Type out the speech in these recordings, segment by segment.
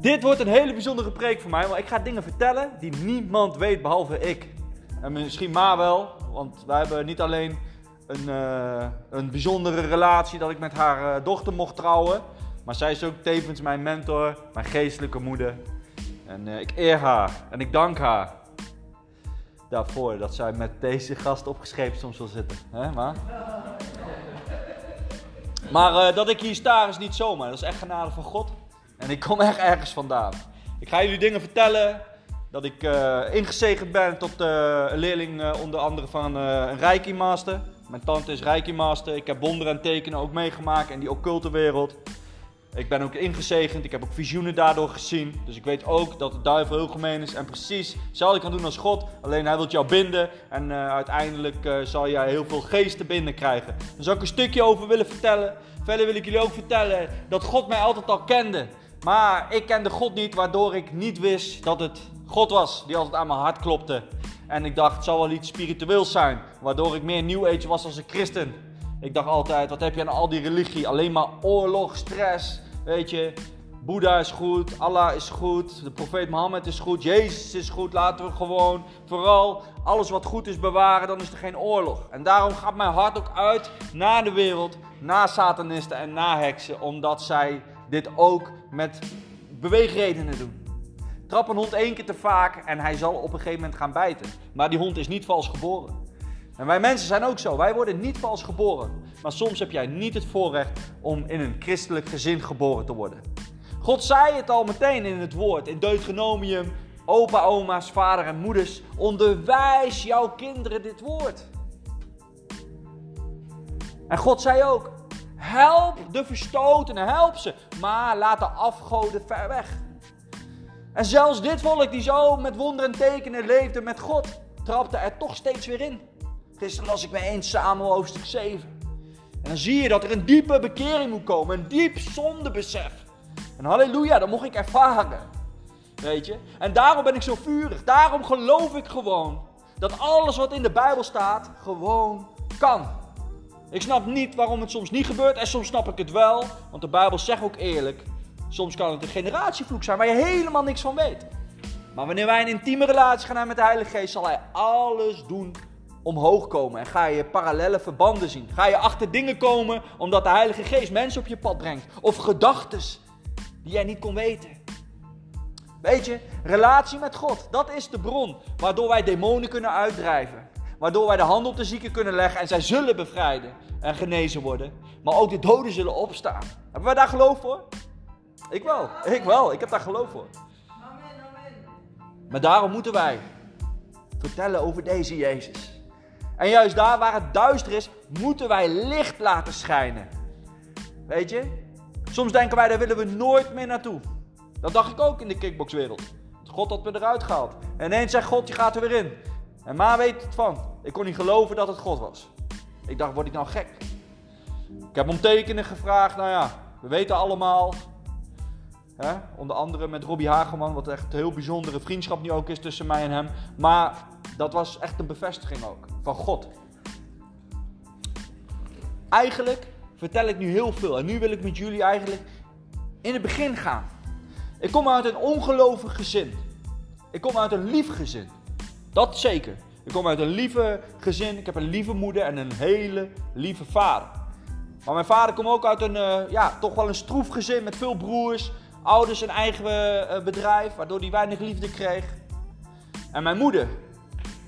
Dit wordt een hele bijzondere preek voor mij, want ik ga dingen vertellen die niemand weet behalve ik. En misschien maar wel, want wij hebben niet alleen een, uh, een bijzondere relatie dat ik met haar uh, dochter mocht trouwen, maar zij is ook tevens mijn mentor, mijn geestelijke moeder. En uh, ik eer haar en ik dank haar daarvoor dat zij met deze gast opgeschreven soms wil zitten. Hè, maar maar dat ik hier sta is niet zomaar, dat is echt genade van God. En ik kom echt ergens vandaan. Ik ga jullie dingen vertellen. Dat ik uh, ingezegend ben tot uh, een leerling onder andere van een Reiki Master. Mijn tante is Reiki Master. Ik heb wonderen en tekenen ook meegemaakt in die occulte wereld. Ik ben ook ingezegend. Ik heb ook visioenen daardoor gezien. Dus ik weet ook dat de duivel heel gemeen is. En precies hetzelfde kan doen als God. Alleen hij wil jou binden. En uiteindelijk zal jij heel veel geesten binnen krijgen. Daar zou ik een stukje over willen vertellen. Verder wil ik jullie ook vertellen dat God mij altijd al kende. Maar ik kende God niet, waardoor ik niet wist dat het God was die altijd aan mijn hart klopte. En ik dacht, het zal wel iets spiritueels zijn, waardoor ik meer New Age was als een christen. Ik dacht altijd, wat heb je aan al die religie? Alleen maar oorlog, stress, weet je. Boeddha is goed, Allah is goed, de profeet Mohammed is goed, Jezus is goed. Laten we gewoon vooral alles wat goed is bewaren, dan is er geen oorlog. En daarom gaat mijn hart ook uit naar de wereld, naar satanisten en naar heksen, omdat zij dit ook met beweegredenen doen. Trap een hond één keer te vaak en hij zal op een gegeven moment gaan bijten. Maar die hond is niet vals geboren. En wij mensen zijn ook zo. Wij worden niet vals geboren. Maar soms heb jij niet het voorrecht om in een christelijk gezin geboren te worden. God zei het al meteen in het woord, in Deuteronomium. Opa, oma's, vader en moeders, onderwijs jouw kinderen dit woord. En God zei ook, Help de verstotenen, help ze. Maar laat de afgoden ver weg. En zelfs dit volk die zo met wonderen en tekenen leefde met God, trapte er toch steeds weer in. Gisteren las ik bij 1 Samuel hoofdstuk 7. En dan zie je dat er een diepe bekering moet komen, een diep zondebesef. En halleluja, dat mocht ik ervaren. Weet je? En daarom ben ik zo vurig. Daarom geloof ik gewoon dat alles wat in de Bijbel staat gewoon kan. Ik snap niet waarom het soms niet gebeurt en soms snap ik het wel. Want de Bijbel zegt ook eerlijk, soms kan het een generatievloek zijn waar je helemaal niks van weet. Maar wanneer wij een intieme relatie gaan hebben met de Heilige Geest, zal Hij alles doen omhoog komen. En ga je parallele verbanden zien. Ga je achter dingen komen omdat de Heilige Geest mensen op je pad brengt. Of gedachten die jij niet kon weten. Weet je, relatie met God, dat is de bron waardoor wij demonen kunnen uitdrijven. Waardoor wij de hand op de zieken kunnen leggen en zij zullen bevrijden en genezen worden. Maar ook de doden zullen opstaan. Hebben wij daar geloof voor? Ik wel. Ik wel. Ik heb daar geloof voor. Maar daarom moeten wij vertellen over deze Jezus. En juist daar waar het duister is, moeten wij licht laten schijnen. Weet je? Soms denken wij, daar willen we nooit meer naartoe. Dat dacht ik ook in de kickboxwereld. God had me eruit gehaald. En ineens zegt God, je gaat er weer in. En Ma weet het van. Ik kon niet geloven dat het God was. Ik dacht, word ik nou gek? Ik heb om tekenen gevraagd. Nou ja, we weten allemaal. Hè, onder andere met Robbie Hageman, wat echt een heel bijzondere vriendschap nu ook is tussen mij en hem. Maar dat was echt een bevestiging ook van God. Eigenlijk vertel ik nu heel veel. En nu wil ik met jullie eigenlijk in het begin gaan. Ik kom uit een ongelovig gezin. Ik kom uit een lief gezin. Dat zeker. Ik kom uit een lieve gezin. Ik heb een lieve moeder en een hele lieve vader. Maar mijn vader komt ook uit een, uh, ja, toch wel een stroef gezin met veel broers. Ouders een eigen uh, bedrijf, waardoor hij weinig liefde kreeg. En mijn moeder,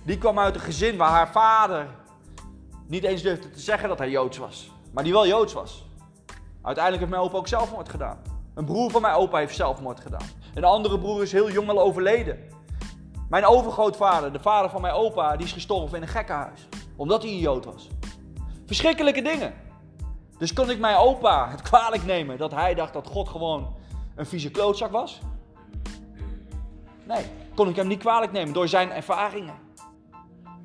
die kwam uit een gezin waar haar vader niet eens durfde te zeggen dat hij Joods was. Maar die wel Joods was. Uiteindelijk heeft mijn opa ook zelfmoord gedaan. Een broer van mijn opa heeft zelfmoord gedaan. Een andere broer is heel jong al overleden. Mijn overgrootvader, de vader van mijn opa, die is gestorven in een gekkenhuis. Omdat hij een Jood was. Verschrikkelijke dingen. Dus kon ik mijn opa het kwalijk nemen dat hij dacht dat God gewoon een vieze klootzak was? Nee, kon ik hem niet kwalijk nemen door zijn ervaringen.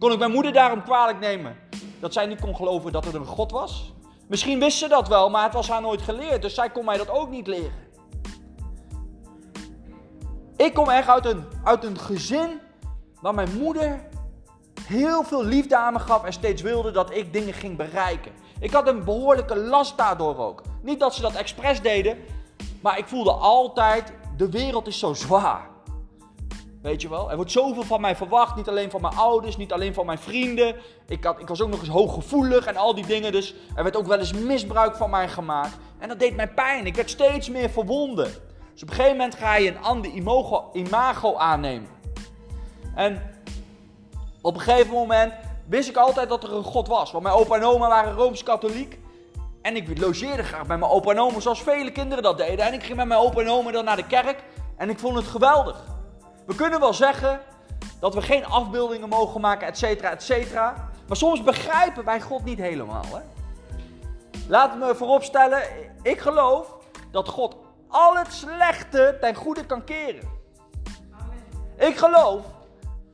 Kon ik mijn moeder daarom kwalijk nemen dat zij niet kon geloven dat er een God was? Misschien wist ze dat wel, maar het was haar nooit geleerd, dus zij kon mij dat ook niet leren. Ik kom echt uit een, uit een gezin waar mijn moeder heel veel liefde aan me gaf en steeds wilde dat ik dingen ging bereiken. Ik had een behoorlijke last daardoor ook. Niet dat ze dat expres deden, maar ik voelde altijd, de wereld is zo zwaar. Weet je wel? Er wordt zoveel van mij verwacht. Niet alleen van mijn ouders, niet alleen van mijn vrienden. Ik, ik was ook nog eens hooggevoelig en al die dingen. Dus er werd ook wel eens misbruik van mij gemaakt. En dat deed mij pijn. Ik werd steeds meer verwonden. Dus op een gegeven moment ga je een ander imago, imago aannemen. En op een gegeven moment wist ik altijd dat er een God was. Want mijn opa en oma waren Rooms-Katholiek. En ik logeerde graag bij mijn opa en oma zoals vele kinderen dat deden. En ik ging met mijn opa en oma dan naar de kerk. En ik vond het geweldig. We kunnen wel zeggen dat we geen afbeeldingen mogen maken, et cetera, et cetera. Maar soms begrijpen wij God niet helemaal. Hè? Laat me vooropstellen, ik geloof dat God al het slechte ten goede kan keren. Ik geloof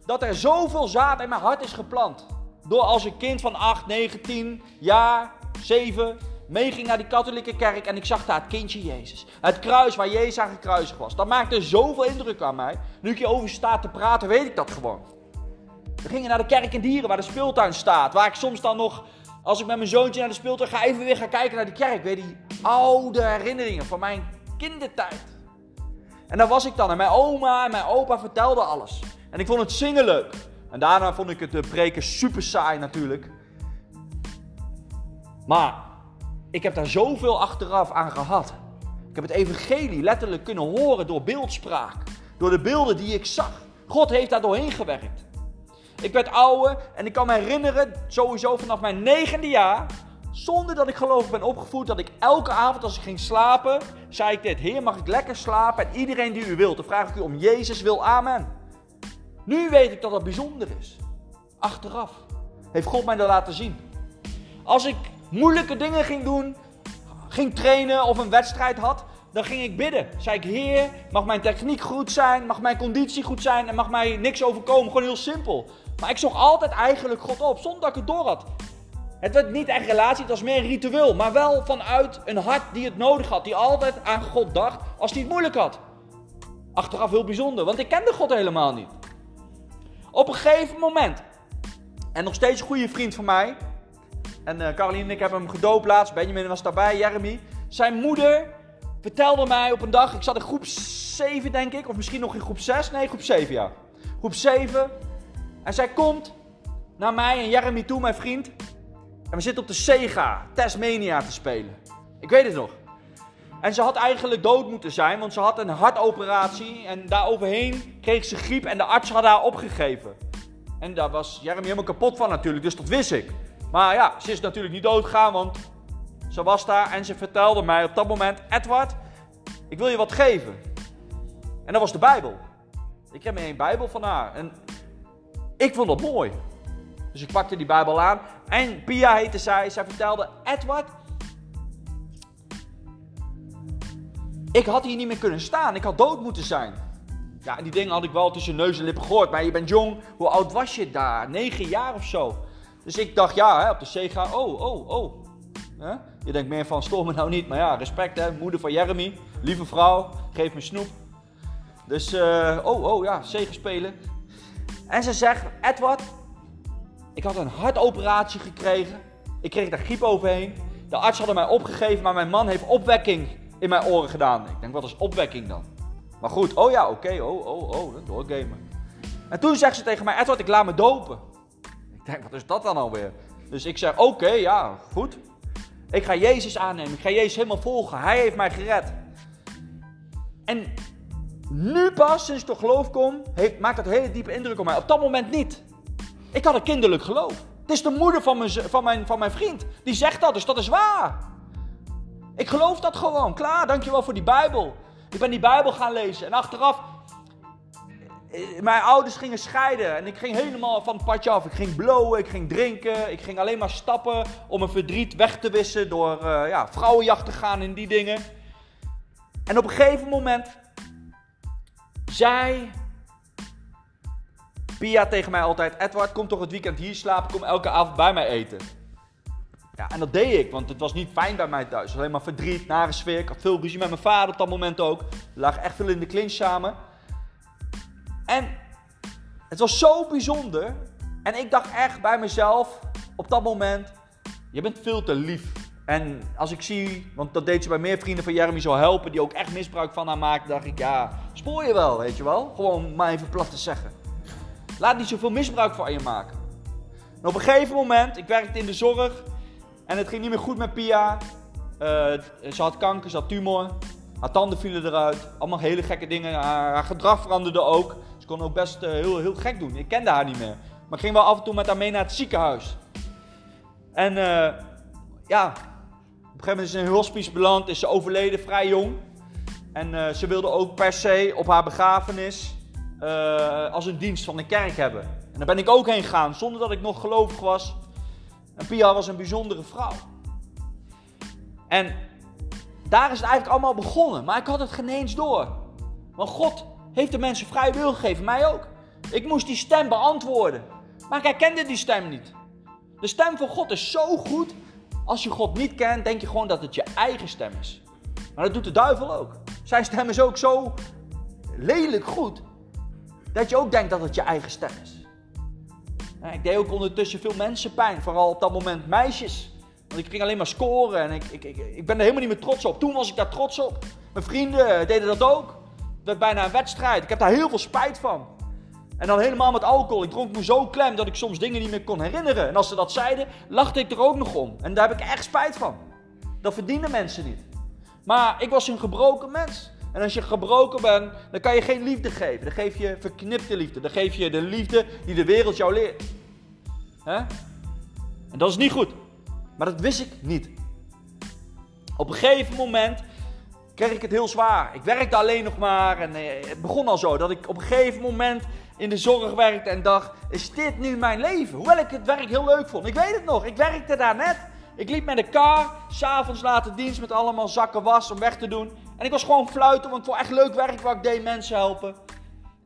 dat er zoveel zaad in mijn hart is geplant. Door als een kind van 8, 9, 10 jaar, 7, meeging naar die katholieke kerk en ik zag daar het kindje Jezus. Het kruis waar Jezus aan gekruisigd was. Dat maakte zoveel indruk aan mij. Nu ik hierover sta te praten, weet ik dat gewoon. We gingen naar de kerk in Dieren, waar de speeltuin staat. Waar ik soms dan nog, als ik met mijn zoontje naar de speeltuin ga, even weer ga kijken naar die kerk. Weer die oude herinneringen van mijn kindertijd. En daar was ik dan. En mijn oma en mijn opa vertelden alles. En ik vond het zingen leuk. En daarna vond ik het de preken super saai natuurlijk. Maar ik heb daar zoveel achteraf aan gehad. Ik heb het evangelie letterlijk kunnen horen door beeldspraak. Door de beelden die ik zag. God heeft daar doorheen gewerkt. Ik werd ouder en ik kan me herinneren, sowieso vanaf mijn negende jaar, zonder dat ik geloof ben opgevoed, dat ik elke avond als ik ging slapen, zei ik dit, Heer mag ik lekker slapen en iedereen die u wilt, dan vraag ik u om Jezus wil, amen. Nu weet ik dat dat bijzonder is. Achteraf heeft God mij dat laten zien. Als ik moeilijke dingen ging doen, ging trainen of een wedstrijd had, dan ging ik bidden. Zei ik, Heer, mag mijn techniek goed zijn, mag mijn conditie goed zijn en mag mij niks overkomen. Gewoon heel simpel. Maar ik zocht altijd eigenlijk God op, zonder dat ik het door had. Het werd niet echt relatie, het was meer een ritueel. Maar wel vanuit een hart die het nodig had. Die altijd aan God dacht als hij het moeilijk had. Achteraf heel bijzonder, want ik kende God helemaal niet. Op een gegeven moment, en nog steeds een goede vriend van mij, en uh, Caroline en ik hebben hem gedoopt laatst. Benjamin was daarbij, Jeremy. Zijn moeder vertelde mij op een dag, ik zat in groep 7 denk ik, of misschien nog in groep 6. Nee, groep 7 ja. Groep 7. En zij komt naar mij en Jeremy toe, mijn vriend. En we zitten op de Sega Tasmania te spelen. Ik weet het nog. En ze had eigenlijk dood moeten zijn, want ze had een hartoperatie. En daar overheen kreeg ze griep en de arts had haar opgegeven. En daar was Jeremy helemaal kapot van natuurlijk, dus dat wist ik. Maar ja, ze is natuurlijk niet doodgegaan, want ze was daar en ze vertelde mij op dat moment: Edward, ik wil je wat geven. En dat was de Bijbel. Ik heb me een Bijbel van haar. En ik vond dat mooi. Dus ik pakte die Bijbel aan. En Pia heette zij. Zij vertelde: Edward, ik had hier niet meer kunnen staan. Ik had dood moeten zijn. Ja, en die dingen had ik wel tussen neus en lippen gehoord. Maar je bent jong. Hoe oud was je daar? Negen jaar of zo. Dus ik dacht, ja, hè, op de Sega, oh, oh, oh. Je denkt meer van, stoor me nou niet. Maar ja, respect hè, moeder van Jeremy. Lieve vrouw, geef me snoep. Dus, uh, oh, oh ja, Sega spelen. En ze zegt, Edward, ik had een hartoperatie gekregen. Ik kreeg daar griep overheen. De arts hadden mij opgegeven, maar mijn man heeft opwekking in mijn oren gedaan. Ik denk, wat is opwekking dan? Maar goed, oh ja, oké, oh, oh, oh, doorgamen. En toen zegt ze tegen mij, Edward, ik laat me dopen denk, wat is dat dan alweer? Dus ik zeg, oké, ja, goed. Ik ga Jezus aannemen. Ik ga Jezus helemaal volgen. Hij heeft mij gered. En nu pas, sinds ik tot geloof kom, maakt dat hele diepe indruk op mij. Op dat moment niet. Ik had een kinderlijk geloof. Het is de moeder van mijn, van mijn, van mijn vriend. Die zegt dat, dus dat is waar. Ik geloof dat gewoon. Klaar, dankjewel voor die Bijbel. Ik ben die Bijbel gaan lezen. En achteraf mijn ouders gingen scheiden en ik ging helemaal van het padje af. Ik ging blowen, ik ging drinken, ik ging alleen maar stappen om mijn verdriet weg te wissen door uh, ja, vrouwenjacht te gaan en die dingen. En op een gegeven moment zei Pia tegen mij altijd: Edward, kom toch het weekend hier slapen, kom elke avond bij mij eten. Ja, en dat deed ik, want het was niet fijn bij mij thuis. Alleen maar verdriet, nare sfeer. Ik had veel ruzie met mijn vader op dat moment ook. We lagen echt veel in de clinch samen. En het was zo bijzonder. En ik dacht echt bij mezelf op dat moment: je bent veel te lief En als ik zie, want dat deed ze bij meer vrienden van Jeremy zo helpen, die ook echt misbruik van haar maakten, dacht ik, ja, spoor je wel, weet je wel. Gewoon maar even plat te zeggen. Laat niet zoveel misbruik van je maken. En op een gegeven moment, ik werkte in de zorg en het ging niet meer goed met Pia. Uh, ze had kanker, ze had tumor. Haar tanden vielen eruit. Allemaal hele gekke dingen. Haar gedrag veranderde ook. Kon ook best uh, heel, heel gek doen. Ik kende haar niet meer. Maar ik ging wel af en toe met haar mee naar het ziekenhuis. En uh, ja, op een gegeven moment is ze in een hospice beland. Is ze overleden, vrij jong. En ze wilde ook per se op haar begrafenis als een dienst van de kerk hebben. En daar ben ik ook heen gegaan, zonder dat ik nog gelovig was. En Pia was een bijzondere vrouw. En daar is het eigenlijk allemaal begonnen. Maar ik had het geen eens door. Want God heeft de mensen vrij wil gegeven, mij ook. Ik moest die stem beantwoorden. Maar ik herkende die stem niet. De stem van God is zo goed. Als je God niet kent, denk je gewoon dat het je eigen stem is. Maar dat doet de duivel ook. Zijn stem is ook zo lelijk goed. Dat je ook denkt dat het je eigen stem is. Ik deed ook ondertussen veel mensen pijn. Vooral op dat moment meisjes. Want ik ging alleen maar scoren en ik, ik, ik, ik ben er helemaal niet meer trots op. Toen was ik daar trots op. Mijn vrienden deden dat ook. Werd bijna een wedstrijd. Ik heb daar heel veel spijt van. En dan helemaal met alcohol. Ik dronk me zo klem dat ik soms dingen niet meer kon herinneren. En als ze dat zeiden, lachte ik er ook nog om. En daar heb ik echt spijt van. Dat verdienen mensen niet. Maar ik was een gebroken mens. En als je gebroken bent, dan kan je geen liefde geven. Dan geef je verknipte liefde. Dan geef je de liefde die de wereld jou leert. En dat is niet goed. Maar dat wist ik niet. Op een gegeven moment kreeg ik het heel zwaar. Ik werkte alleen nog maar en eh, het begon al zo dat ik op een gegeven moment in de zorg werkte en dacht: is dit nu mijn leven? Hoewel ik het werk heel leuk vond. Ik weet het nog, ik werkte daar net. Ik liep met de car, s'avonds later dienst met allemaal zakken was om weg te doen. En ik was gewoon fluiten, want ik vond echt leuk werk wat ik deed, mensen helpen.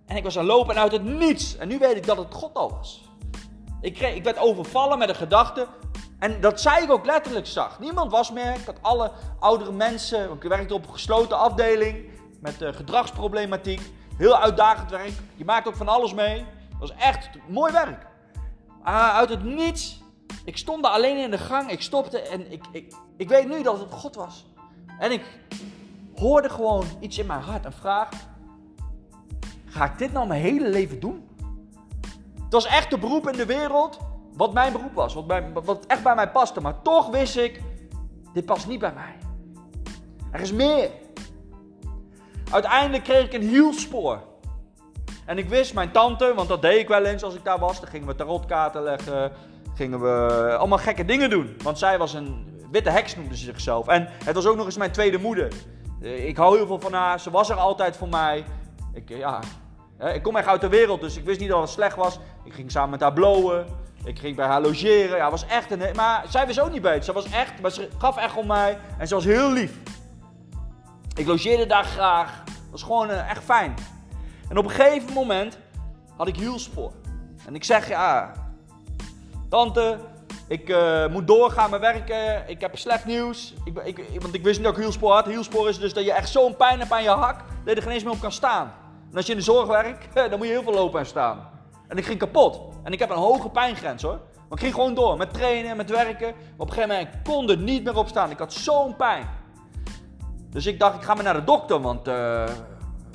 En ik was aan lopen en uit het niets. En nu weet ik dat het God al was. Ik, kreeg, ik werd overvallen met een gedachte. En dat zei ik ook letterlijk zag. Niemand was meer. Ik had alle oudere mensen. Ik werkte op een gesloten afdeling met uh, gedragsproblematiek. Heel uitdagend werk. Je maakt ook van alles mee. Het was echt mooi werk. Maar uit het niets. Ik stond daar alleen in de gang. Ik stopte en ik, ik, ik weet nu dat het God was. En ik hoorde gewoon iets in mijn hart. Een vraag. Ga ik dit nou mijn hele leven doen? Het was echt de beroep in de wereld wat mijn beroep was, wat, wat echt bij mij paste. Maar toch wist ik, dit past niet bij mij. Er is meer. Uiteindelijk kreeg ik een hielspoor. En ik wist, mijn tante, want dat deed ik wel eens als ik daar was. Dan gingen we tarotkaarten leggen, gingen we allemaal gekke dingen doen. Want zij was een witte heks, noemde ze zichzelf. En het was ook nog eens mijn tweede moeder. Eh, ik hou heel veel van haar, ze was er altijd voor mij. Ik, ja, ik kom echt uit de wereld, dus ik wist niet dat het slecht was. Ik ging samen met haar blowen. Ik ging bij haar logeren. Ja, was echt een. Maar zij was ook niet beter. Ze was echt. Maar ze gaf echt om mij. En ze was heel lief. Ik logeerde daar graag. was gewoon uh, echt fijn. En op een gegeven moment had ik hielspoor. En ik zeg ja. Tante, ik uh, moet doorgaan met werken. Ik heb slecht nieuws. Ik, ik, want ik wist niet dat ik hielspoor had. Hielspoor is dus dat je echt zo'n pijn hebt aan je hak. Dat je er geen eens meer op kan staan. Als je in de zorg werkt, dan moet je heel veel lopen en staan. En ik ging kapot. En ik heb een hoge pijngrens hoor. Maar ik ging gewoon door met trainen, met werken. Maar op een gegeven moment kon er niet meer op staan. Ik had zo'n pijn. Dus ik dacht, ik ga maar naar de dokter, want uh,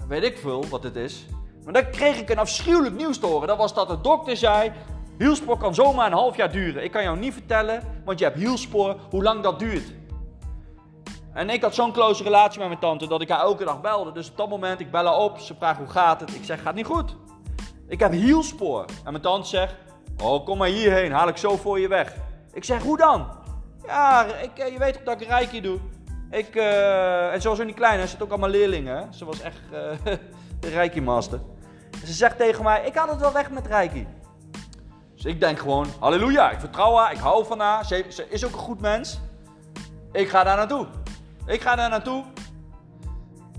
weet ik veel wat het is. Maar dan kreeg ik een afschuwelijk nieuws te horen. Dat was dat de dokter zei, hielspoor kan zomaar een half jaar duren. Ik kan jou niet vertellen, want je hebt hielspoor, hoe lang dat duurt. En ik had zo'n close relatie met mijn tante dat ik haar elke dag belde. Dus op dat moment, ik bel haar op, ze vraagt hoe gaat het. Ik zeg, gaat niet goed. Ik heb hielspoor. En mijn tante zegt, oh kom maar hierheen, haal ik zo voor je weg. Ik zeg, hoe dan? Ja, ik, eh, je weet toch dat ik Reiki doe. Ik, uh, en zoals in die kleine, er zitten ook allemaal leerlingen. Ze was echt uh, de Reiki-master. Ze zegt tegen mij, ik haal het wel weg met Reiki. Dus ik denk gewoon, halleluja, ik vertrouw haar, ik hou van haar. Ze, ze is ook een goed mens. Ik ga daar naartoe. Ik ga daar naartoe.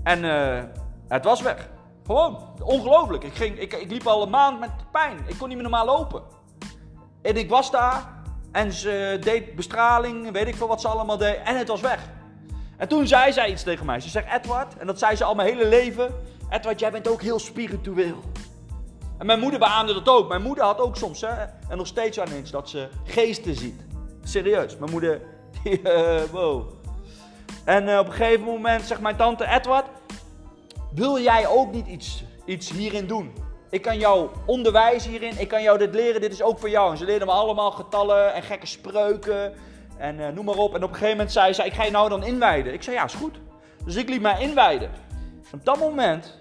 En uh, het was weg. Gewoon, ongelooflijk. Ik, ging, ik, ik liep al een maand met pijn. Ik kon niet meer normaal lopen. En ik was daar en ze deed bestraling, weet ik veel wat ze allemaal deed. En het was weg. En toen zei zij iets tegen mij. Ze zegt, Edward, en dat zei ze al mijn hele leven. Edward, jij bent ook heel spiritueel. En mijn moeder beaamde dat ook. Mijn moeder had ook soms, hè, en nog steeds aan eens, dat ze geesten ziet. Serieus. Mijn moeder, Eh, wow. En eh, op een gegeven moment zegt mijn tante Edward, wil jij ook niet iets, iets hierin doen? Ik kan jou onderwijzen hierin, ik kan jou dit leren, dit is ook voor jou. En ze leerden me allemaal getallen en gekke spreuken en eh, noem maar op. En op een gegeven moment zei ze, ik ga je nou dan inwijden. Ik zei, ja, is goed. Dus ik liet mij inwijden. Op dat moment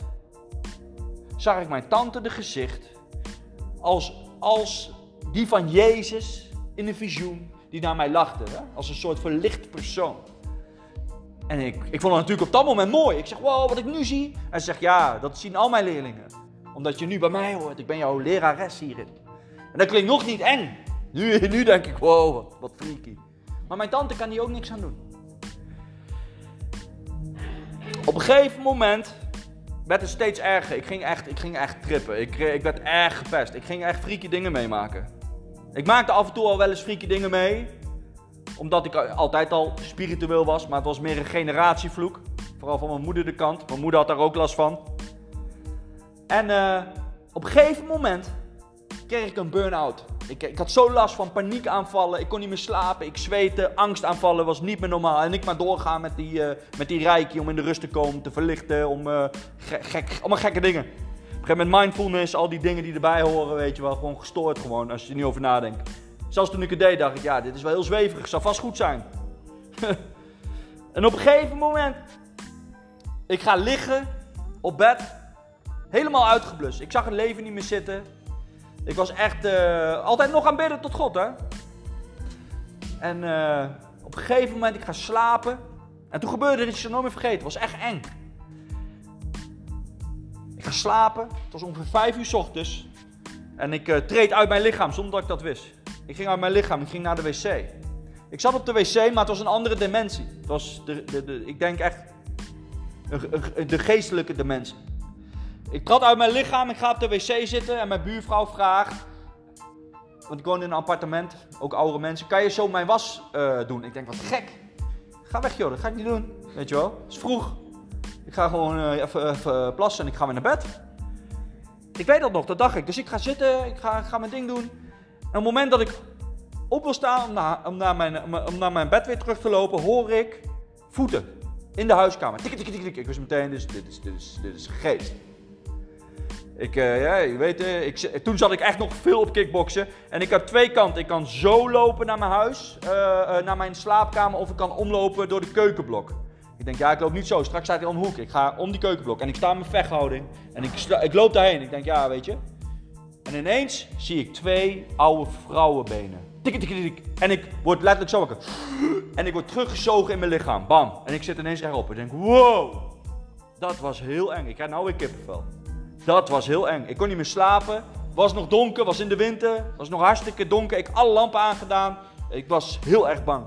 zag ik mijn tante de gezicht als, als die van Jezus in een visioen die naar mij lachte. Als een soort verlicht persoon. En ik, ik vond het natuurlijk op dat moment mooi. Ik zeg, wow, wat ik nu zie. En ze zegt, ja, dat zien al mijn leerlingen. Omdat je nu bij mij hoort. Ik ben jouw lerares hierin. En dat klinkt nog niet eng. Nu, nu denk ik, wow, wat freaky. Maar mijn tante kan hier ook niks aan doen. Op een gegeven moment werd het steeds erger. Ik ging echt, ik ging echt trippen. Ik, ik werd erg gepest. Ik ging echt freaky dingen meemaken. Ik maakte af en toe al wel eens freaky dingen mee. Omdat ik altijd al spiritueel was. Maar het was meer een generatievloek. Vooral van mijn moeder de kant. Mijn moeder had daar ook last van. En uh, op een gegeven moment kreeg ik een burn-out. Ik, ik, had zo last van paniekaanvallen. Ik kon niet meer slapen. Ik zweette. Angstaanvallen was niet meer normaal. En ik maar doorgaan met die, uh, met die reiki om in de rust te komen, te verlichten. Om, uh, gek, allemaal gekke dingen. Op een gegeven moment mindfulness, al die dingen die erbij horen, weet je wel. Gewoon gestoord gewoon, als je er niet over nadenkt. Zelfs toen ik het deed, dacht ik, ja, dit is wel heel zweverig. Zou vast goed zijn. en op een gegeven moment, ik ga liggen op bed. Helemaal uitgeblust. Ik zag het leven niet meer zitten. Ik was echt uh, altijd nog aan bidden tot God, hè. En uh, op een gegeven moment, ik ga slapen. En toen gebeurde er iets, ik nooit meer vergeten. Het was echt eng. Ik ga slapen. Het was ongeveer vijf uur s ochtends. En ik uh, treed uit mijn lichaam zonder dat ik dat wist. Ik ging uit mijn lichaam, ik ging naar de wc. Ik zat op de wc, maar het was een andere dimensie. Het was, de, de, de ik denk echt, de geestelijke dimensie. Ik trad uit mijn lichaam, ik ga op de wc zitten en mijn buurvrouw vraagt. Want ik woon in een appartement, ook oude mensen. Kan je zo mijn was uh, doen? Ik denk, wat gek. Ga weg joh, dat ga ik niet doen. Weet je wel, het is vroeg. Ik ga gewoon uh, even, even, plassen en ik ga weer naar bed. Ik weet dat nog, dat dacht ik. Dus ik ga zitten, ik ga, ik ga mijn ding doen. Op het moment dat ik op wil staan om naar, om, naar mijn, om naar mijn bed weer terug te lopen, hoor ik voeten in de huiskamer. Tik, tik, tik, tik. Ik wist meteen, dit is, dit is, dit is, dit is geest. Ik, uh, ja, je weet, uh, ik, toen zat ik echt nog veel op kickboksen. En ik heb twee kanten. Ik kan zo lopen naar mijn huis, uh, naar mijn slaapkamer, of ik kan omlopen door de keukenblok. Ik denk, ja, ik loop niet zo. Straks staat hij om de hoek. Ik ga om die keukenblok. En ik sta in mijn vechthouding. En ik, ik loop daarheen. Ik denk, ja, weet je. En ineens zie ik twee oude vrouwenbenen. Tik, tik, tik, En ik word letterlijk zo. En ik word teruggezogen in mijn lichaam. Bam. En ik zit ineens erop. Ik denk, wow. Dat was heel eng. Ik krijg nou weer kippenvel. Dat was heel eng. Ik kon niet meer slapen. Was nog donker, was in de winter. Was nog hartstikke donker. Ik alle lampen aangedaan. Ik was heel erg bang.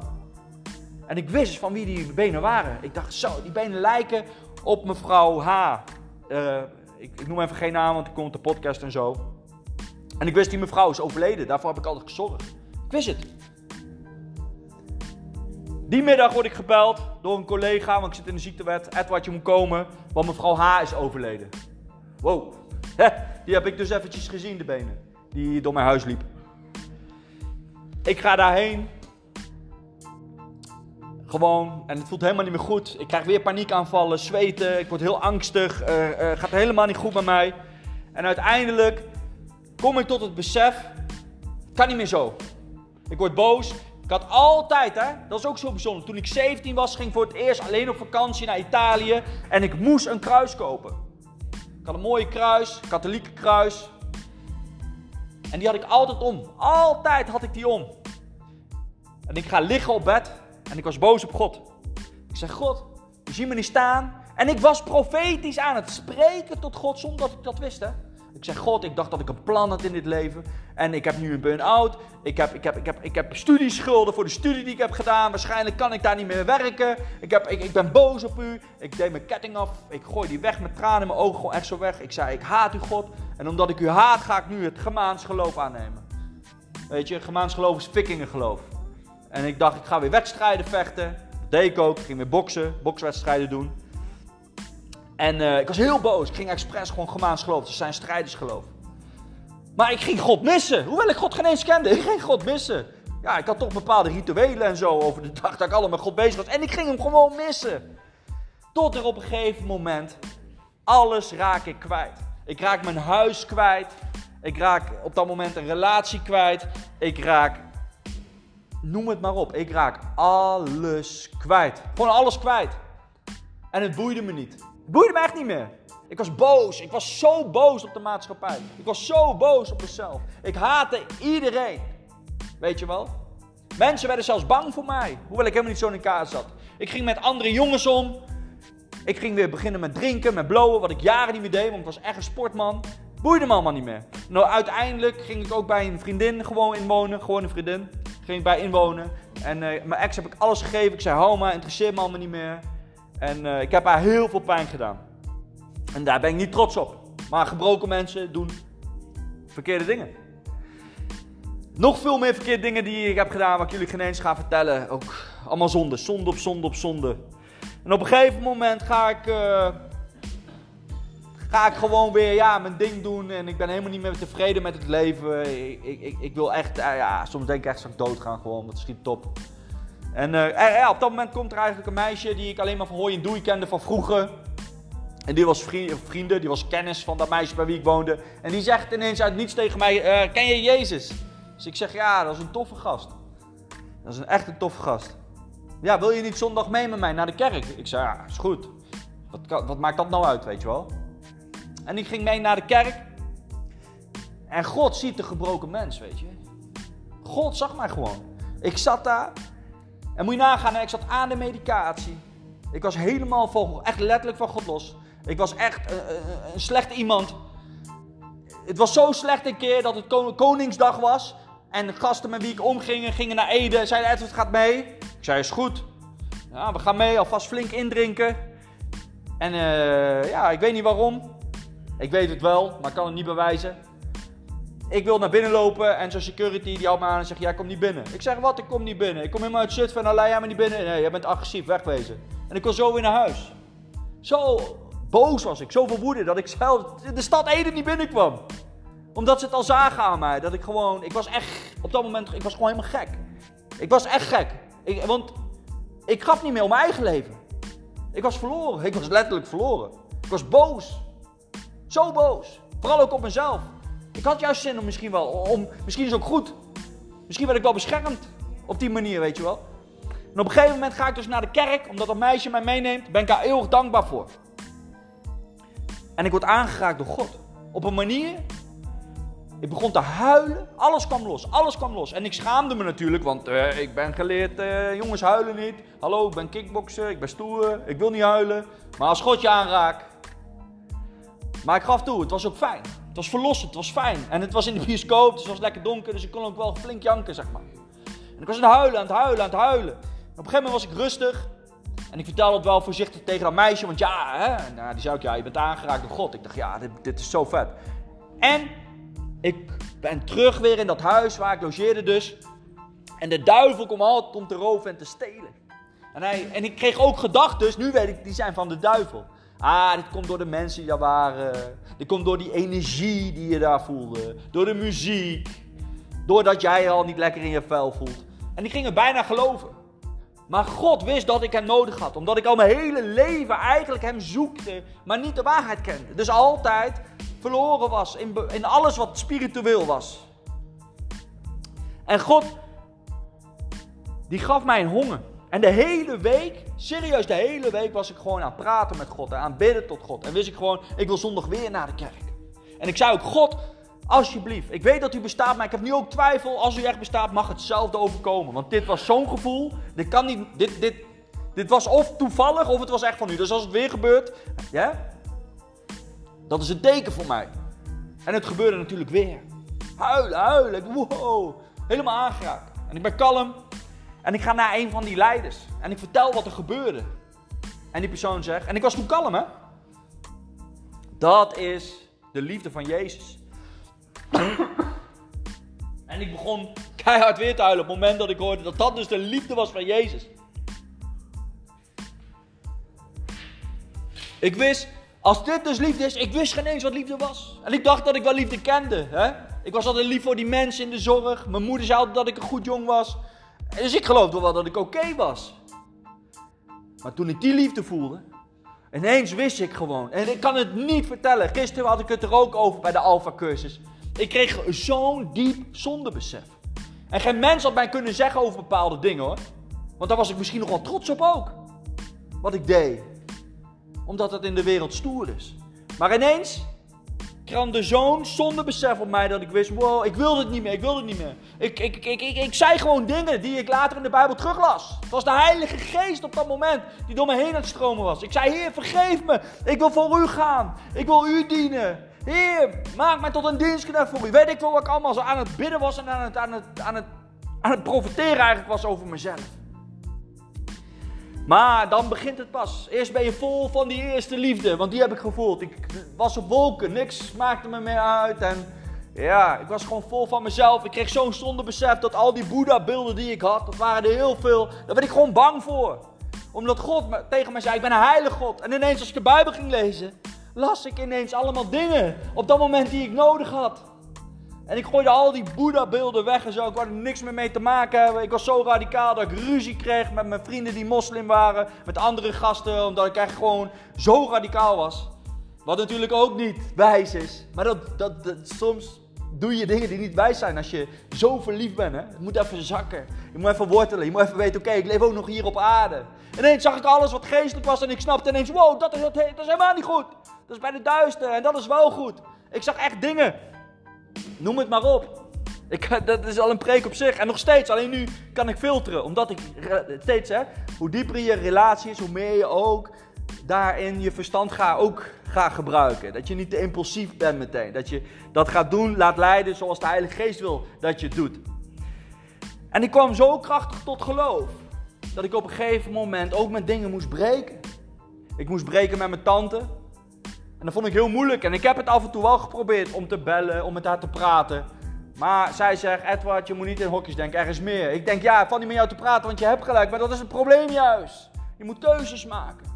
En ik wist van wie die benen waren. Ik dacht zo, die benen lijken op mevrouw H. Uh, ik, ik, noem even geen naam, want ik kom op de podcast en zo. En ik wist die mevrouw is overleden. Daarvoor heb ik altijd gezorgd. Ik wist het. Die middag word ik gebeld door een collega, want ik zit in de ziektewet. Edward, je moet komen, want mevrouw H is overleden. Wow, die heb ik dus eventjes gezien, de benen. Die door mijn huis liep. Ik ga daarheen. Gewoon, en het voelt helemaal niet meer goed. Ik krijg weer paniekaanvallen, zweten. Ik word heel angstig. Uh, gaat helemaal niet goed met mij. En uiteindelijk kom ik tot het besef: het kan niet meer zo. Ik word boos. Ik had altijd, hè, dat is ook zo bijzonder. Toen ik 17 was, ging ik voor het eerst alleen op vakantie naar Italië. En ik moest een kruis kopen. Ik had een mooie kruis, katholieke kruis. En die had ik altijd om. Altijd had ik die om. En ik ga liggen op bed en ik was boos op God. Ik zeg, God, je ziet me niet staan. En ik was profetisch aan het spreken tot God zonder dat ik dat wist. Hè? Ik zeg, God, ik dacht dat ik een plan had in dit leven. En ik heb nu een burn-out. Ik heb, ik, heb, ik, heb, ik heb studieschulden voor de studie die ik heb gedaan. Waarschijnlijk kan ik daar niet meer werken. Ik, heb, ik, ik ben boos op u. Ik deed mijn ketting af. Ik gooi die weg met tranen in mijn ogen gewoon echt zo weg. Ik zei, ik haat u God. En omdat ik u haat, ga ik nu het Gemaans geloof aannemen. Weet je, Gemaans geloof is vikingengeloof. En ik dacht, ik ga weer wedstrijden vechten. Dat deed ik ook. Ik ging weer boksen, bokswedstrijden doen. En uh, ik was heel boos. Ik ging expres gewoon Gemaans geloof. Ze zijn strijders geloof. Maar ik ging God missen. Hoewel ik God geen eens kende. Ik ging God missen. ja, ik had toch bepaalde rituelen en zo over de dag dat ik allemaal met God bezig was. En ik ging hem gewoon missen. Tot er op een gegeven moment alles raak ik kwijt. Ik raak mijn huis kwijt. Ik raak op dat moment een relatie kwijt. Ik raak, noem het maar op, ik raak alles kwijt. Gewoon alles kwijt. En het boeide me niet. Boeide me echt niet meer. Ik was boos. Ik was zo boos op de maatschappij. Ik was zo boos op mezelf. Ik haatte iedereen. Weet je wel? Mensen werden zelfs bang voor mij. Hoewel ik helemaal niet zo in elkaar zat. Ik ging met andere jongens om. Ik ging weer beginnen met drinken, met blowen, wat ik jaren niet meer deed, want ik was echt een sportman. Boeide me allemaal niet meer. Nou, uiteindelijk ging ik ook bij een vriendin gewoon inwonen. Gewoon een vriendin. Ging ik bij inwonen. En uh, mijn ex heb ik alles gegeven. Ik zei, hou maar, me allemaal niet meer. En uh, ik heb haar heel veel pijn gedaan. En daar ben ik niet trots op. Maar gebroken mensen doen verkeerde dingen. Nog veel meer verkeerde dingen die ik heb gedaan, wat ik jullie geen eens ga vertellen. Ook allemaal zonde, zonde op zonde op zonde. En op een gegeven moment ga ik, uh, ga ik gewoon weer ja, mijn ding doen. En ik ben helemaal niet meer tevreden met het leven. Ik, ik, ik wil echt, uh, ja, soms denk ik echt dat ik dood ga gewoon, dat schiet top. En ja, op dat moment komt er eigenlijk een meisje die ik alleen maar van hooi en doei kende van vroeger. En die was vrienden, die was kennis van dat meisje bij wie ik woonde. En die zegt ineens uit niets tegen mij, ken je Jezus? Dus ik zeg, ja, dat is een toffe gast. Dat is een echt een toffe gast. Ja, wil je niet zondag mee met mij naar de kerk? Ik zei, ja, is goed. Wat, wat maakt dat nou uit, weet je wel? En ik ging mee naar de kerk. En God ziet de gebroken mens, weet je. God zag mij gewoon. Ik zat daar. En moet je nagaan, ik zat aan de medicatie. Ik was helemaal van, echt letterlijk van God los. Ik was echt uh, een slecht iemand. Het was zo slecht een keer dat het Koningsdag was. En de gasten met wie ik omging gingen naar Ede. Zeiden Edward gaat mee. Ik zei is goed. Ja, we gaan mee, alvast flink indrinken. En ja, ik weet niet waarom. Ik weet het wel, maar ik kan het niet bewijzen. Ik wil naar binnen lopen en zo'n security die houdt me aan en zegt: Jij komt niet binnen. Ik zeg: Wat? Ik kom niet binnen. Ik kom helemaal uit Zutphen en jij me niet binnen. Nee, jij bent agressief, wegwezen. En ik wil zo weer naar huis. Zo boos was ik, zoveel woede dat ik zelf de stad Ede niet binnenkwam. Omdat ze het al zagen aan mij. Dat ik gewoon, ik was echt, op dat moment, ik was gewoon helemaal gek. Ik was echt gek. Ik, want ik gaf niet meer om mijn eigen leven. Ik was verloren. Ik was letterlijk verloren. Ik was boos. Zo boos. Vooral ook op mezelf. Ik had juist zin om misschien wel, om, misschien is het ook goed. Misschien werd ik wel beschermd op die manier, weet je wel. En op een gegeven moment ga ik dus naar de kerk, omdat dat meisje mij meeneemt. Ben ik daar eeuwig dankbaar voor. En ik word aangeraakt door God. Op een manier. Ik begon te huilen. Alles kwam los. Alles kwam los. En ik schaamde me natuurlijk, want uh, ik ben geleerd. Uh, jongens huilen niet. Hallo, ik ben kickbokser. Ik ben stoer. Ik wil niet huilen. Maar als God je aanraakt. Maar ik gaf toe, het was ook fijn. Het was verlossend, het was fijn. En het was in de bioscoop, dus het was lekker donker. Dus ik kon ook wel flink janken, zeg maar. En ik was aan het huilen, aan het huilen, aan het huilen. Op een gegeven moment was ik rustig. En ik vertelde het wel voorzichtig tegen dat meisje. Want ja, hè, nou, die zei ook, ja, je bent aangeraakt door God. Ik dacht, ja, dit, dit is zo vet. En ik ben terug weer in dat huis waar ik logeerde dus. En de duivel komt altijd om te roven en te stelen. En, hij, en ik kreeg ook gedachten, dus nu weet ik, die zijn van de duivel. Ah, dit komt door de mensen die daar waren. Dit komt door die energie die je daar voelde. Door de muziek. Doordat jij al niet lekker in je vel voelt. En ik ging er bijna geloven. Maar God wist dat ik hem nodig had. Omdat ik al mijn hele leven eigenlijk hem zoekte, maar niet de waarheid kende. Dus altijd verloren was in, in alles wat spiritueel was. En God, die gaf mij een honger. En de hele week, serieus de hele week, was ik gewoon aan het praten met God en aan het bidden tot God. En wist ik gewoon, ik wil zondag weer naar de kerk. En ik zei ook, God, Alsjeblieft. Ik weet dat u bestaat, maar ik heb nu ook twijfel. Als u echt bestaat, mag hetzelfde overkomen. Want dit was zo'n gevoel. Dit kan niet. Dit, dit, dit was of toevallig of het was echt van u. Dus als het weer gebeurt, ja, dat is een teken voor mij. En het gebeurde natuurlijk weer. Huilen, huilen. Wow. Helemaal aangeraakt. En ik ben kalm. En ik ga naar een van die leiders. En ik vertel wat er gebeurde. En die persoon zegt. En ik was toen kalm, hè? Dat is de liefde van Jezus. en ik begon keihard weer te huilen op het moment dat ik hoorde dat dat dus de liefde was van Jezus. Ik wist, als dit dus liefde is, ik wist geen eens wat liefde was. En ik dacht dat ik wel liefde kende. Hè? Ik was altijd lief voor die mensen in de zorg. Mijn moeder zei altijd dat ik een goed jong was. Dus ik geloofde wel dat ik oké was. Maar toen ik die liefde voelde, ineens wist ik gewoon. En ik kan het niet vertellen. Gisteren had ik het er ook over bij de Alpha cursus. Ik kreeg zo'n diep zondebesef. En geen mens had mij kunnen zeggen over bepaalde dingen hoor. Want daar was ik misschien nog wel trots op ook. Wat ik deed. Omdat het in de wereld stoer is. Maar ineens er zo'n zonde besef op mij dat ik wist, wow, ik wil het niet meer, ik wil het niet meer. Ik, ik, ik, ik, ik zei gewoon dingen die ik later in de Bijbel teruglas. Het was de Heilige Geest op dat moment die door me heen aan het stromen was. Ik zei, Heer, vergeef me, ik wil voor u gaan, ik wil u dienen. Heer, maak mij tot een dienstknecht voor u. Weet ik wel wat ik allemaal zo aan het bidden was en aan het, aan het, aan het, aan het profiteren eigenlijk was over mezelf. Maar dan begint het pas. Eerst ben je vol van die eerste liefde, want die heb ik gevoeld. Ik was op wolken, niks maakte me meer uit. En ja, ik was gewoon vol van mezelf. Ik kreeg zo'n zonde besef dat al die Boeddha-beelden die ik had, dat waren er heel veel. Daar werd ik gewoon bang voor. Omdat God tegen mij zei, ik ben een heilige God. En ineens als ik de Bijbel ging lezen, las ik ineens allemaal dingen op dat moment die ik nodig had. En ik gooide al die Boeddha-beelden weg en zo. Ik wou er niks meer mee te maken hebben. Ik was zo radicaal dat ik ruzie kreeg met mijn vrienden die moslim waren. Met andere gasten, omdat ik echt gewoon zo radicaal was. Wat natuurlijk ook niet wijs is. Maar dat, dat, soms doe je dingen die niet wijs zijn als je zo verliefd bent. Hè? Het moet even zakken. Je moet even wortelen. Je moet even weten, oké, ik leef ook nog hier op aarde. En ineens zag ik alles wat geestelijk was en ik snapte ineens, wow, dat is, dat, dat is helemaal niet goed. Dat is bij de duister en dat is wel goed. Ik zag echt dingen Noem het maar op. Ik, dat is al een preek op zich. En nog steeds, alleen nu kan ik filteren. Omdat ik steeds, hè, hoe dieper je relatie is, hoe meer je ook daarin je verstand gaat ook gaat gebruiken. Dat je niet te impulsief bent meteen. Dat je dat gaat doen, laat leiden zoals de Heilige Geest wil dat je het doet. En ik kwam zo krachtig tot geloof. Dat ik op een gegeven moment ook met dingen moest breken. Ik moest breken met mijn tante. En dat vond ik heel moeilijk. En ik heb het af en toe wel geprobeerd om te bellen, om met haar te praten. Maar zij zegt, Edward, je moet niet in hokjes denken, er is meer. Ik denk, ja, ik val niet met jou te praten, want je hebt gelijk. Maar dat is het probleem juist. Je moet keuzes maken.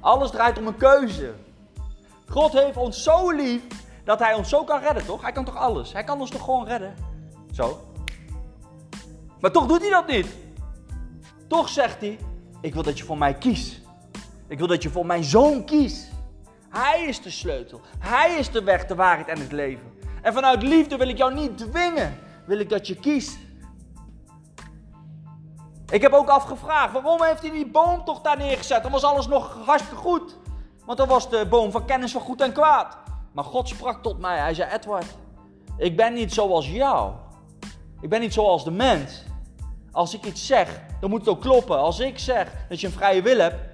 Alles draait om een keuze. God heeft ons zo lief dat hij ons zo kan redden, toch? Hij kan toch alles? Hij kan ons toch gewoon redden? Zo. Maar toch doet hij dat niet. Toch zegt hij, ik wil dat je voor mij kiest. Ik wil dat je voor mijn zoon kiest. Hij is de sleutel. Hij is de weg, de waarheid en het leven. En vanuit liefde wil ik jou niet dwingen. Wil ik dat je kiest. Ik heb ook afgevraagd, waarom heeft hij die boom toch daar neergezet? Dan was alles nog hartstikke goed. Want dat was de boom van kennis van goed en kwaad. Maar God sprak tot mij. Hij zei, Edward, ik ben niet zoals jou. Ik ben niet zoals de mens. Als ik iets zeg, dan moet het ook kloppen. Als ik zeg dat je een vrije wil hebt,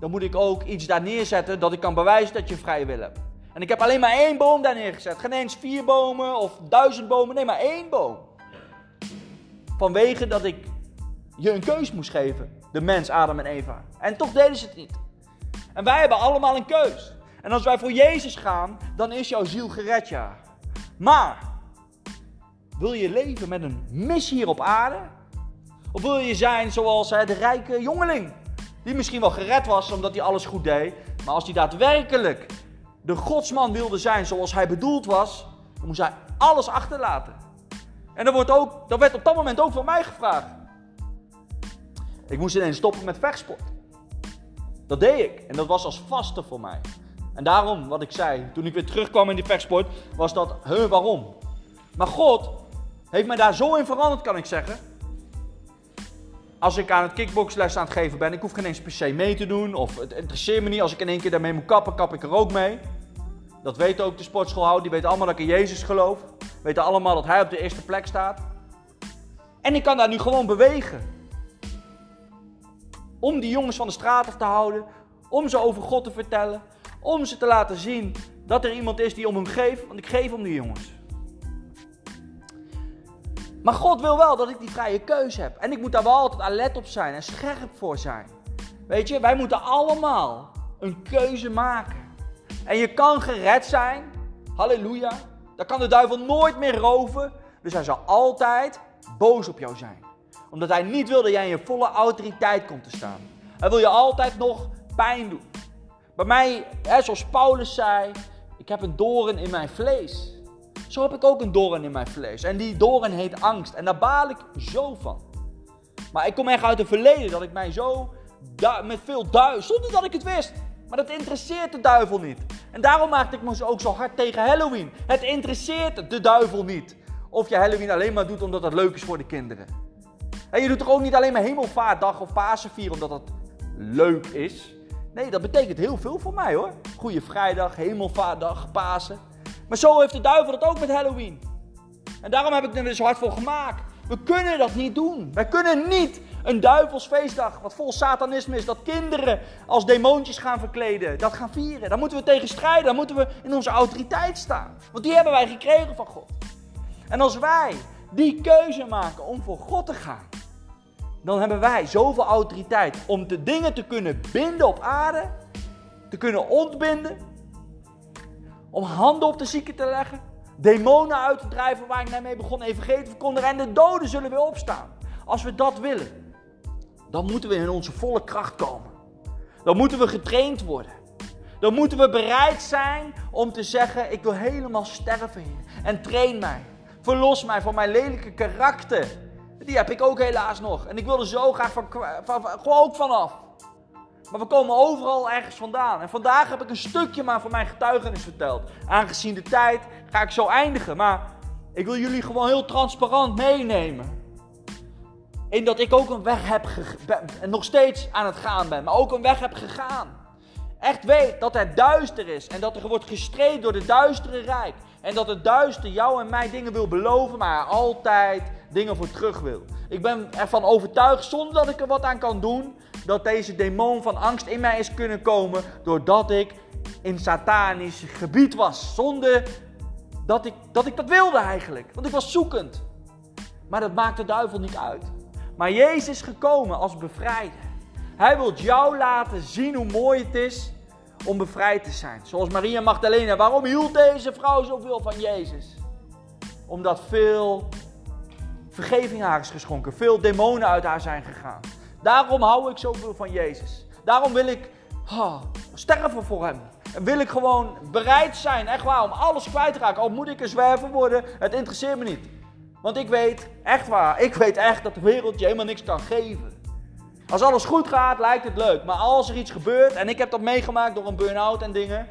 dan moet ik ook iets daar neerzetten dat ik kan bewijzen dat je vrije wil hebt. En ik heb alleen maar één boom daar neergezet. Geen eens vier bomen of duizend bomen. Nee, maar één boom. Vanwege dat ik je een keus moest geven. De mens, Adam en Eva. En toch deden ze het niet. En wij hebben allemaal een keus. En als wij voor Jezus gaan, dan is jouw ziel gered, ja. Maar, wil je leven met een missie hier op aarde? Of wil je zijn zoals de rijke jongeling? Die misschien wel gered was omdat hij alles goed deed. Maar als hij daadwerkelijk de godsman wilde zijn zoals hij bedoeld was, dan moest hij alles achterlaten. En dat, wordt ook, dat werd op dat moment ook van mij gevraagd. Ik moest ineens stoppen met vechtsport. Dat deed ik. En dat was als vaste voor mij. En daarom, wat ik zei, toen ik weer terugkwam in die vechtsport, was dat, huh, waarom? Maar God heeft mij daar zo in veranderd, kan ik zeggen als ik aan het kickboxles aan het geven ben, ik hoef geen eens per se mee te doen. Of het interesseert me niet. Als ik in één keer daarmee moet kappen, kap ik er ook mee. Dat weten ook de sportschoolhouders. Die weten allemaal dat ik in Jezus geloof. Weten allemaal dat Hij op de eerste plek staat. En ik kan daar nu gewoon bewegen. Om die jongens van de straat af te houden. Om ze over God te vertellen. Om ze te laten zien dat er iemand is die om hem geeft. Want ik geef om die jongens. Maar God wil wel dat ik die vrije keuze heb. En ik moet daar wel altijd alert op zijn en scherp voor zijn. Weet je, wij moeten allemaal een keuze maken. En je kan gered zijn. Halleluja. Dan kan de duivel nooit meer roven. Dus hij zal altijd boos op jou zijn. Omdat hij niet wil dat jij in je volle autoriteit komt te staan. Hij wil je altijd nog pijn doen. Bij mij, hè, zoals Paulus zei, ik heb een doorn in mijn vlees. Zo heb ik ook een doorn in mijn vlees. En die doorn heet angst. En daar baal ik zo van. Maar ik kom echt uit het verleden dat ik mij zo met veel duivel, zonder dat ik het wist. Maar dat interesseert de duivel niet. En daarom maakte ik me ook zo hard tegen Halloween. Het interesseert de duivel niet. Of je Halloween alleen maar doet omdat het leuk is voor de kinderen. En je doet toch ook niet alleen maar Hemelvaartdag of Pasen vieren omdat dat leuk is. Nee, dat betekent heel veel voor mij hoor. Goede Vrijdag, Hemelvaartdag, Pasen. Maar zo heeft de duivel dat ook met Halloween. En daarom heb ik er zo hard voor gemaakt. We kunnen dat niet doen. Wij kunnen niet een duivelsfeestdag, wat vol satanisme is, dat kinderen als demoontjes gaan verkleden, dat gaan vieren. Daar moeten we tegen strijden, daar moeten we in onze autoriteit staan. Want die hebben wij gekregen van God. En als wij die keuze maken om voor God te gaan, dan hebben wij zoveel autoriteit om de dingen te kunnen binden op aarde, te kunnen ontbinden, om handen op de zieken te leggen, demonen uit te drijven waar ik net mee begon, evangelie verkondigen en de doden zullen weer opstaan. Als we dat willen, dan moeten we in onze volle kracht komen. Dan moeten we getraind worden. Dan moeten we bereid zijn om te zeggen: Ik wil helemaal sterven hier. En train mij. Verlos mij van mijn lelijke karakter. Die heb ik ook helaas nog. En ik wil er zo graag van, van, van, ook vanaf. Maar we komen overal ergens vandaan. En vandaag heb ik een stukje maar van mijn getuigenis verteld. Aangezien de tijd ga ik zo eindigen. Maar ik wil jullie gewoon heel transparant meenemen. In dat ik ook een weg heb en nog steeds aan het gaan ben. Maar ook een weg heb gegaan. Echt weet dat het duister is. En dat er wordt gestreden door de duistere rijk. En dat het duister jou en mij dingen wil beloven, maar altijd dingen voor terug wil. Ik ben ervan overtuigd, zonder dat ik er wat aan kan doen, dat deze demon van angst in mij is kunnen komen. Doordat ik in satanisch gebied was. Zonder dat ik, dat ik dat wilde eigenlijk. Want ik was zoekend. Maar dat maakt de duivel niet uit. Maar Jezus is gekomen als bevrijder. Hij wil jou laten zien hoe mooi het is om bevrijd te zijn. Zoals Maria Magdalena. Waarom hield deze vrouw zoveel van Jezus? Omdat veel vergeving haar is geschonken. Veel demonen uit haar zijn gegaan. Daarom hou ik zoveel van Jezus. Daarom wil ik oh, sterven voor hem. En wil ik gewoon bereid zijn, echt waar, om alles kwijt te raken. Al moet ik een zwerver worden, het interesseert me niet. Want ik weet, echt waar, ik weet echt dat de wereld je helemaal niks kan geven. Als alles goed gaat, lijkt het leuk. Maar als er iets gebeurt, en ik heb dat meegemaakt door een burn-out en dingen,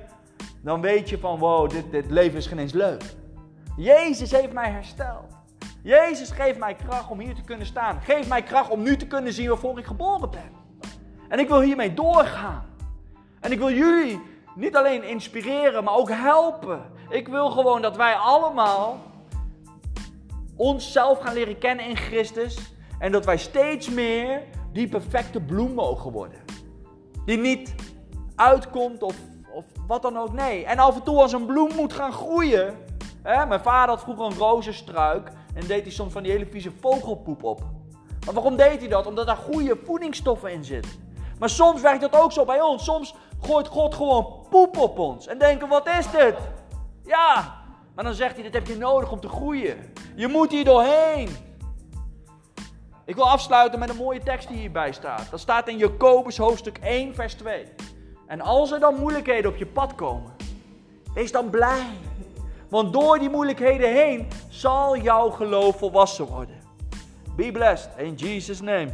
dan weet je van wow, dit, dit leven is geen eens leuk. Jezus heeft mij hersteld. Jezus geeft mij kracht om hier te kunnen staan. Geef mij kracht om nu te kunnen zien waarvoor ik geboren ben. En ik wil hiermee doorgaan. En ik wil jullie niet alleen inspireren, maar ook helpen. Ik wil gewoon dat wij allemaal onszelf gaan leren kennen in Christus. En dat wij steeds meer die perfecte bloem mogen worden. Die niet uitkomt of, of wat dan ook. Nee. En af en toe als een bloem moet gaan groeien. Hè? Mijn vader had vroeger een rozenstruik. En deed hij soms van die hele vieze vogelpoep op. Maar waarom deed hij dat? Omdat daar goede voedingsstoffen in zitten. Maar soms werkt dat ook zo bij ons. Soms gooit God gewoon poep op ons. En denken, wat is dit? Ja, maar dan zegt hij, dit heb je nodig om te groeien. Je moet hier doorheen. Ik wil afsluiten met een mooie tekst die hierbij staat. Dat staat in Jacobus hoofdstuk 1, vers 2. En als er dan moeilijkheden op je pad komen, wees dan blij. Want door die moeilijkheden heen zal jouw geloof volwassen worden. Be blessed in Jesus' name.